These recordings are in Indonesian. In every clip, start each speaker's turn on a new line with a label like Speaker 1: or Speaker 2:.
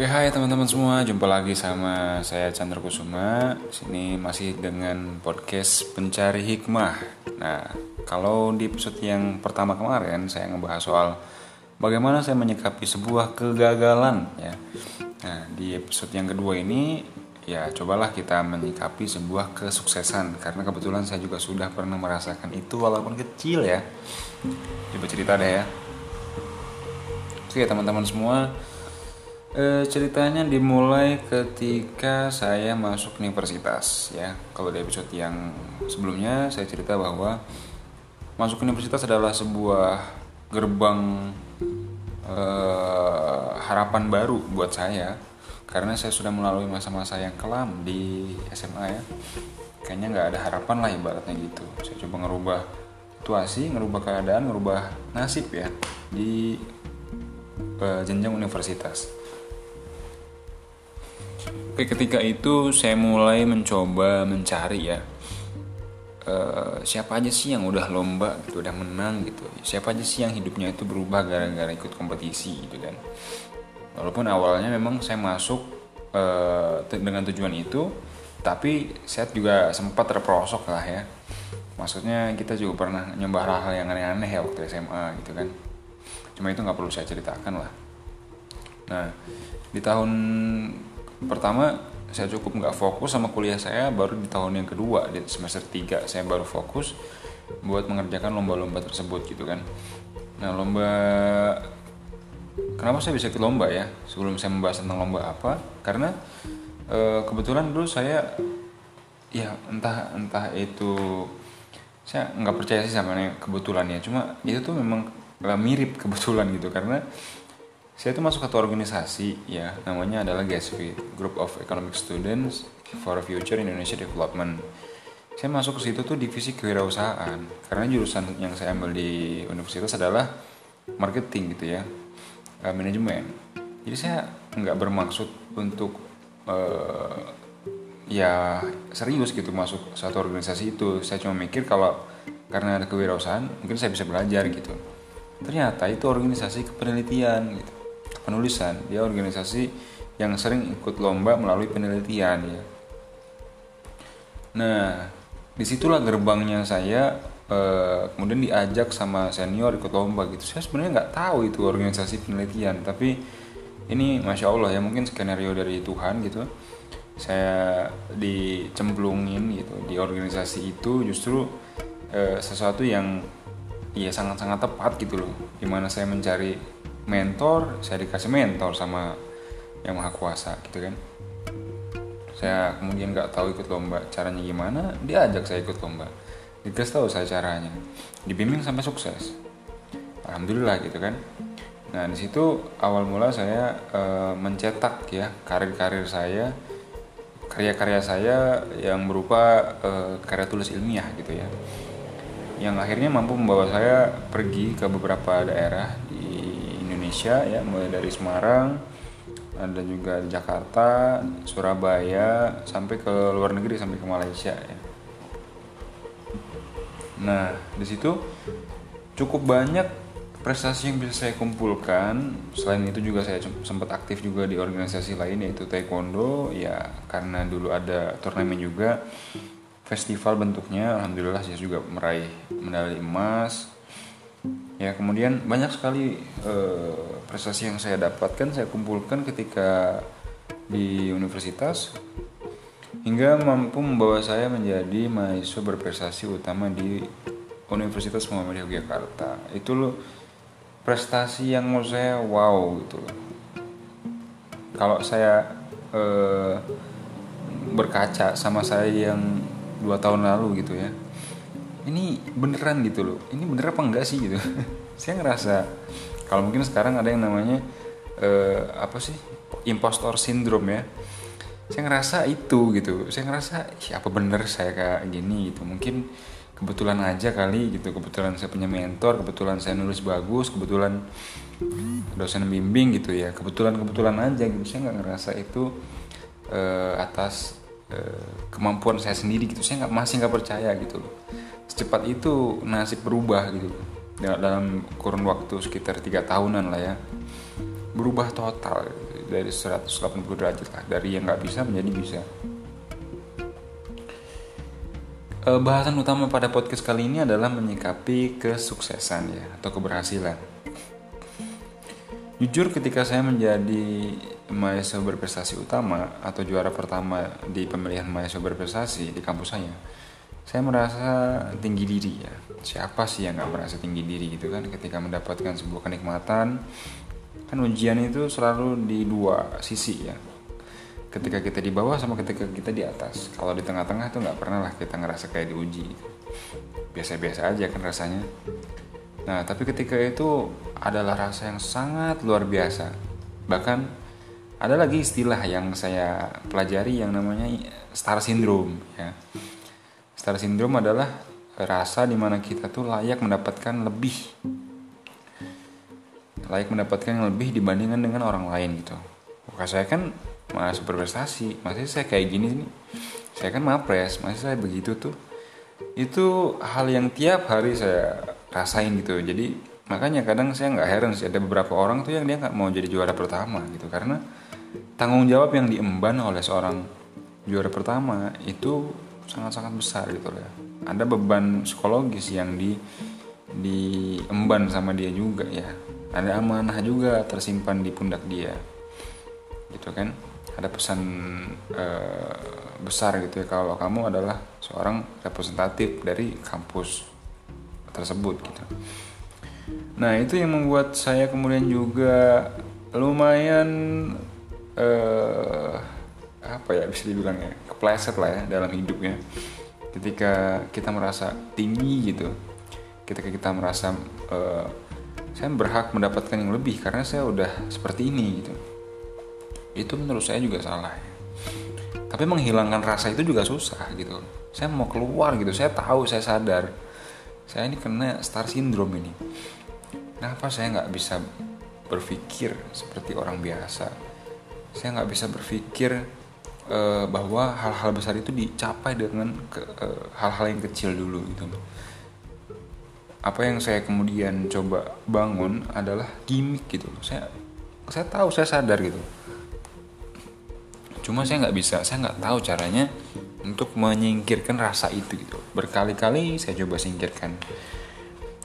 Speaker 1: Oke, hai teman-teman semua. Jumpa lagi sama saya Chandra Kusuma. Sini masih dengan podcast Pencari Hikmah. Nah, kalau di episode yang pertama kemarin saya ngebahas soal bagaimana saya menyikapi sebuah kegagalan ya. Nah, di episode yang kedua ini ya cobalah kita menyikapi sebuah kesuksesan karena kebetulan saya juga sudah pernah merasakan itu walaupun kecil ya. Coba cerita deh ya. Oke, teman-teman semua, E, ceritanya dimulai ketika saya masuk universitas ya. Kalau di episode yang sebelumnya saya cerita bahwa masuk universitas adalah sebuah gerbang e, harapan baru buat saya karena saya sudah melalui masa-masa yang kelam di SMA ya. Kayaknya nggak ada harapan lah ibaratnya gitu. Saya coba ngerubah situasi, ngerubah keadaan, ngerubah nasib ya di e, jenjang universitas Oke, ketika itu saya mulai mencoba mencari ya uh, siapa aja sih yang udah lomba gitu, udah menang gitu. Siapa aja sih yang hidupnya itu berubah gara-gara ikut kompetisi gitu kan. Walaupun awalnya memang saya masuk uh, dengan tujuan itu, tapi saya juga sempat terperosok lah ya. Maksudnya kita juga pernah nyoba hal-hal yang aneh-aneh ya waktu SMA gitu kan. Cuma itu nggak perlu saya ceritakan lah. Nah, di tahun pertama saya cukup nggak fokus sama kuliah saya baru di tahun yang kedua di semester 3 saya baru fokus buat mengerjakan lomba-lomba tersebut gitu kan. Nah lomba kenapa saya bisa ikut lomba ya sebelum saya membahas tentang lomba apa? Karena e, kebetulan dulu saya ya entah entah itu saya nggak percaya sih sama kebetulan ya cuma itu tuh memang mirip kebetulan gitu karena saya itu masuk satu organisasi ya. Namanya adalah GSV Group of Economic Students for Future Indonesia Development. Saya masuk ke situ tuh divisi kewirausahaan karena jurusan yang saya ambil di universitas adalah marketing gitu ya uh, manajemen. Jadi saya nggak bermaksud untuk uh, ya serius gitu masuk satu organisasi itu. Saya cuma mikir kalau karena ada kewirausahaan mungkin saya bisa belajar gitu. Ternyata itu organisasi kepenelitian gitu penulisan. Dia organisasi yang sering ikut lomba melalui penelitian ya. Nah di situlah gerbangnya saya eh, kemudian diajak sama senior ikut lomba gitu. Saya sebenarnya nggak tahu itu organisasi penelitian tapi ini masya allah ya mungkin skenario dari Tuhan gitu. Saya dicemplungin gitu di organisasi itu justru eh, sesuatu yang ya sangat-sangat tepat gitu loh. Di mana saya mencari mentor saya dikasih mentor sama yang maha kuasa gitu kan. Saya kemudian nggak tahu ikut lomba caranya gimana dia ajak saya ikut lomba. Dikasih tahu saya caranya. Dibimbing sampai sukses. Alhamdulillah gitu kan. Nah di situ awal mula saya e, mencetak ya karir-karir saya karya-karya saya yang berupa e, karya tulis ilmiah gitu ya. Yang akhirnya mampu membawa saya pergi ke beberapa daerah Indonesia ya mulai dari Semarang ada juga Jakarta, Surabaya sampai ke luar negeri sampai ke Malaysia ya. Nah, di situ cukup banyak prestasi yang bisa saya kumpulkan. Selain itu juga saya sempat aktif juga di organisasi lain yaitu taekwondo ya karena dulu ada turnamen juga festival bentuknya alhamdulillah saya juga meraih medali emas ya kemudian banyak sekali uh, prestasi yang saya dapatkan saya kumpulkan ketika di universitas hingga mampu membawa saya menjadi mahasiswa berprestasi utama di Universitas Muhammadiyah Yogyakarta. Itu loh prestasi yang menurut saya wow gitu loh. Kalau saya uh, berkaca sama saya yang dua tahun lalu gitu ya ini beneran gitu loh. Ini bener apa enggak sih? gitu. Saya ngerasa kalau mungkin sekarang ada yang namanya uh, apa sih impostor syndrome ya. Saya ngerasa itu gitu. Saya ngerasa siapa bener saya kayak gini gitu? Mungkin kebetulan aja kali gitu. Kebetulan saya punya mentor kebetulan saya nulis bagus kebetulan dosen bimbing gitu ya. Kebetulan kebetulan aja gitu. Saya nggak ngerasa itu uh, atas kemampuan saya sendiri gitu. Saya nggak masih nggak percaya gitu loh. Secepat itu nasib berubah gitu dalam kurun waktu sekitar tiga tahunan lah ya. Berubah total dari 180 derajat lah. Dari yang nggak bisa menjadi bisa. E, bahasan utama pada podcast kali ini adalah menyikapi kesuksesan ya atau keberhasilan. Jujur ketika saya menjadi mahasiswa berprestasi utama atau juara pertama di pemilihan mahasiswa berprestasi di kampus saya saya merasa tinggi diri ya. Siapa sih yang nggak merasa tinggi diri gitu kan? Ketika mendapatkan sebuah kenikmatan kan ujian itu selalu di dua sisi ya. Ketika kita di bawah sama ketika kita di atas. Kalau di tengah-tengah tuh nggak pernah lah kita ngerasa kayak diuji. Biasa-biasa aja kan rasanya. Nah tapi ketika itu adalah rasa yang sangat luar biasa. Bahkan ada lagi istilah yang saya pelajari yang namanya star syndrome ya Star syndrome adalah rasa di mana kita tuh layak mendapatkan lebih layak mendapatkan yang lebih dibandingkan dengan orang lain gitu. Maka saya kan masih berprestasi, masih saya kayak gini nih. Saya kan mapres, masih saya begitu tuh. Itu hal yang tiap hari saya rasain gitu. Jadi makanya kadang saya nggak heran sih ada beberapa orang tuh yang dia nggak mau jadi juara pertama gitu karena tanggung jawab yang diemban oleh seorang juara pertama itu sangat-sangat besar gitu ya. Ada beban psikologis yang di diemban sama dia juga ya. Ada amanah juga tersimpan di pundak dia. Gitu kan? Ada pesan uh, besar gitu ya kalau kamu adalah seorang representatif dari kampus tersebut gitu. Nah itu yang membuat saya kemudian juga lumayan uh, apa ya bisa dibilang ya kepleset lah ya dalam hidupnya. Ketika kita merasa tinggi gitu ketika kita merasa uh, saya berhak mendapatkan yang lebih karena saya udah seperti ini gitu. Itu menurut saya juga salah ya. tapi menghilangkan rasa itu juga susah gitu. Saya mau keluar gitu saya tahu saya sadar. Saya ini kena star syndrome ini. Kenapa saya nggak bisa berpikir seperti orang biasa saya nggak bisa berpikir uh, bahwa hal-hal besar itu dicapai dengan eh, hal-hal uh, yang kecil dulu gitu. Apa yang saya kemudian coba bangun adalah gimmick gitu saya saya tahu saya sadar gitu. Cuma saya nggak bisa saya nggak tahu caranya untuk menyingkirkan rasa itu gitu. Berkali-kali saya coba singkirkan.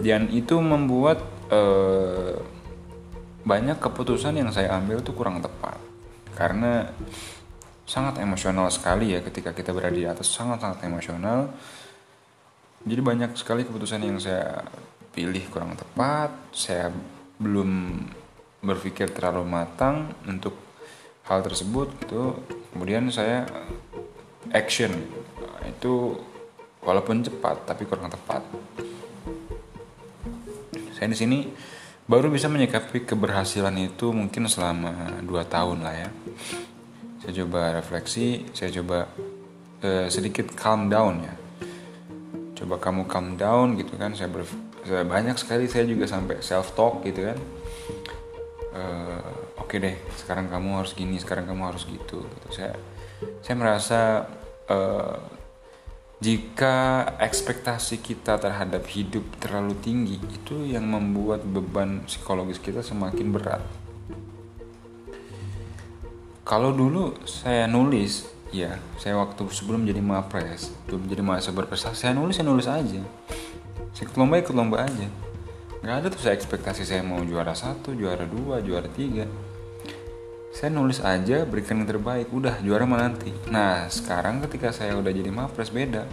Speaker 1: Dan itu membuat uh, banyak keputusan yang saya ambil itu kurang tepat karena sangat emosional sekali ya ketika kita berada di atas sangat-sangat emosional. Jadi banyak sekali keputusan yang saya pilih kurang tepat. Saya belum berpikir terlalu matang untuk hal tersebut. Gitu kemudian saya action. Itu walaupun cepat tapi kurang tepat. Saya di sini baru bisa menyikapi keberhasilan itu mungkin selama 2 tahun lah ya. Saya coba refleksi saya coba uh, sedikit calm down ya. Coba kamu calm down gitu kan saya, ber, saya banyak sekali saya juga sampai self talk gitu kan. Uh, oke deh sekarang kamu harus gini sekarang kamu harus gitu, gitu. saya saya merasa uh, jika ekspektasi kita terhadap hidup terlalu tinggi itu yang membuat beban psikologis kita semakin berat. Kalau dulu saya nulis ya saya waktu sebelum jadi mapres belum jadi mahasiswa berprestasi saya nulis saya nulis aja. Saya ikut lomba ikut lomba aja. Nggak ada tuh saya ekspektasi saya mau juara satu juara dua juara tiga saya nulis aja berikan yang terbaik udah juara mana nanti. Nah sekarang ketika saya udah jadi mapres beda.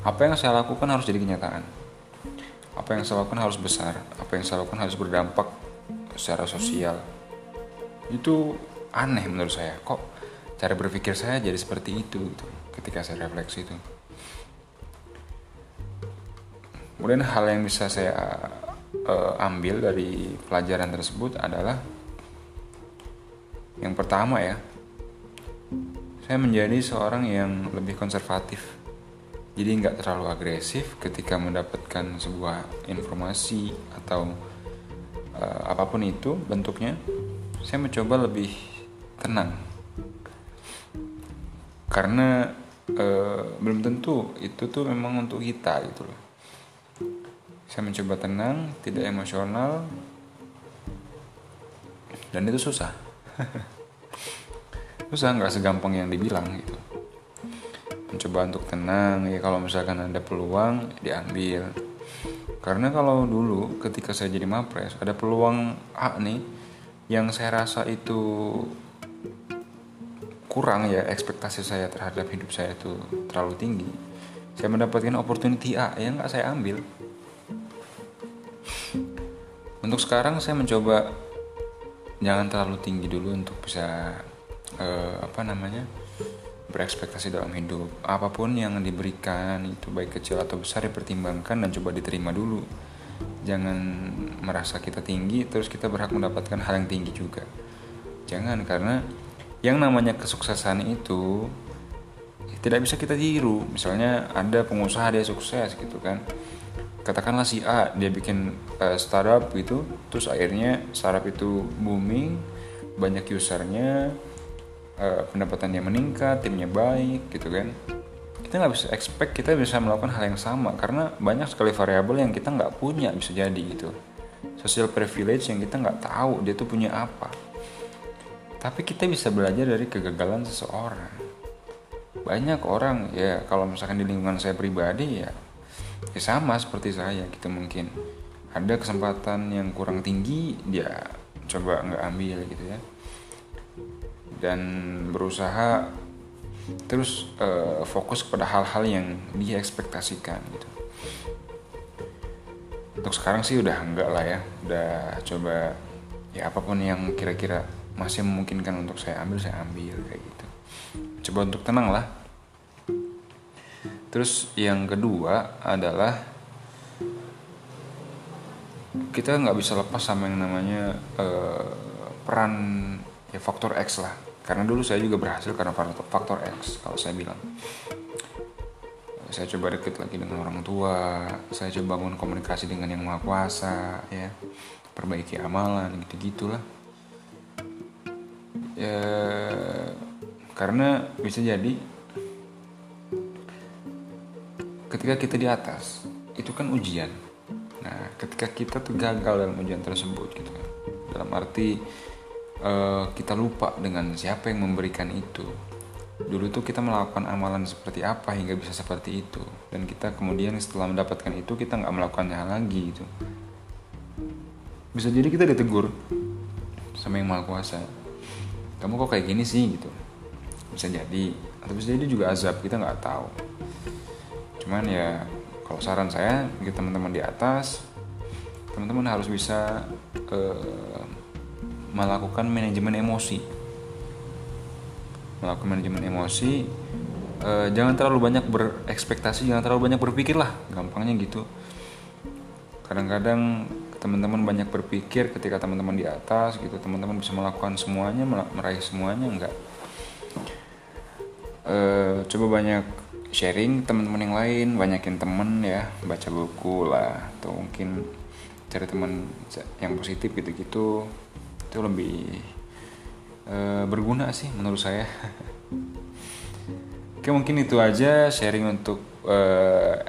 Speaker 1: Apa yang saya lakukan harus jadi kenyataan. Apa yang saya lakukan harus besar. Apa yang saya lakukan harus berdampak secara sosial. Itu aneh menurut saya. Kok cara berpikir saya jadi seperti itu gitu, ketika saya refleksi itu. Kemudian hal yang bisa saya uh, ambil dari pelajaran tersebut adalah yang pertama ya saya menjadi seorang yang lebih konservatif. Jadi nggak terlalu agresif ketika mendapatkan sebuah informasi atau uh, apa pun itu bentuknya. Saya mencoba lebih tenang. Karena e, belum tentu itu tuh memang untuk kita gitu loh. Saya mencoba tenang tidak emosional dan itu susah susah nggak segampang yang dibilang gitu. Mencoba untuk tenang ya kalau misalkan ada peluang diambil. Karena kalau dulu ketika saya jadi mapres ada peluang A nih yang saya rasa itu kurang ya ekspektasi saya terhadap hidup saya itu terlalu tinggi. Saya mendapatkan opportunity A yang nggak saya ambil. Untuk sekarang saya mencoba jangan terlalu tinggi dulu untuk bisa uh, apa namanya berekspektasi dalam hidup. Apa pun yang diberikan itu baik kecil atau besar dipertimbangkan dan coba diterima dulu. Jangan merasa kita tinggi terus kita berhak mendapatkan hal yang tinggi juga. Jangan karena yang namanya kesuksesan itu tidak bisa kita tiru. Misalnya ada pengusaha dia sukses gitu kan katakanlah si A dia bikin uh, startup gitu terus akhirnya startup itu booming banyak usernya uh, pendapatannya meningkat timnya baik gitu kan. Kita nggak bisa expect kita bisa melakukan hal yang sama karena banyak sekali variabel yang kita nggak punya bisa jadi gitu. Social privilege yang kita nggak tahu dia tuh punya apa. Tapi kita bisa belajar dari kegagalan seseorang. Banyak orang ya kalau misalkan di lingkungan saya pribadi ya ya sama seperti saya gitu mungkin. Ada kesempatan yang kurang tinggi dia coba nggak ambil gitu ya. Dan berusaha terus uh, fokus pada hal-hal yang dia ekspektasikan gitu. Untuk sekarang sih udah enggak lah ya. Udah coba ya apa pun yang kira-kira masih memungkinkan untuk saya ambil saya ambil kayak gitu. Coba untuk tenang lah Terus yang kedua adalah kita nggak bisa lepas sama yang namanya uh, peran ya faktor X lah. Karena dulu saya juga berhasil karena faktor X kalau saya bilang. Saya coba deket lagi dengan orang tua, saya coba bangun komunikasi dengan yang maha kuasa, ya, perbaiki amalan, gitu gitulah. Ya, karena bisa jadi ketika kita di atas itu kan ujian. Nah ketika kita tuh gagal dalam ujian tersebut gitu kan. Dalam arti uh, kita lupa dengan siapa yang memberikan itu. Dulu tuh kita melakukan amalan seperti apa hingga bisa seperti itu. Dan kita kemudian setelah mendapatkan itu kita nggak melakukannya lagi gitu. Bisa jadi kita ditegur sama yang maha kuasa. Kamu kok kayak gini sih gitu. Bisa jadi. Atau bisa jadi juga azab kita nggak tahu cuman ya kalau saran saya bagi teman-teman di atas teman-teman harus bisa uh, melakukan manajemen emosi. Melakukan manajemen emosi uh, jangan terlalu banyak berekspektasi jangan terlalu banyak berpikir lah. Gampangnya gitu. Kadang-kadang teman-teman banyak berpikir ketika teman-teman di atas gitu teman-teman bisa melakukan semuanya meraih semuanya enggak? Uh, coba banyak sharing teman-teman yang lain banyakin temen ya baca buku lah atau mungkin cari teman yang positif gitu-gitu. Itu lebih e, berguna sih menurut saya. Oke mungkin itu aja sharing untuk e,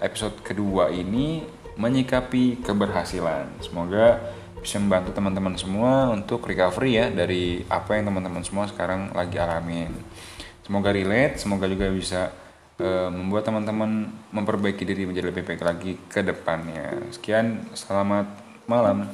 Speaker 1: episode kedua ini menyikapi keberhasilan. Semoga bisa membantu teman-teman semua untuk recovery ya dari apa yang teman-teman semua sekarang lagi alamin. Semoga relate semoga juga bisa Eh, membuat teman-teman memperbaiki diri menjadi lebih baik lagi ke depannya. Sekian, selamat malam.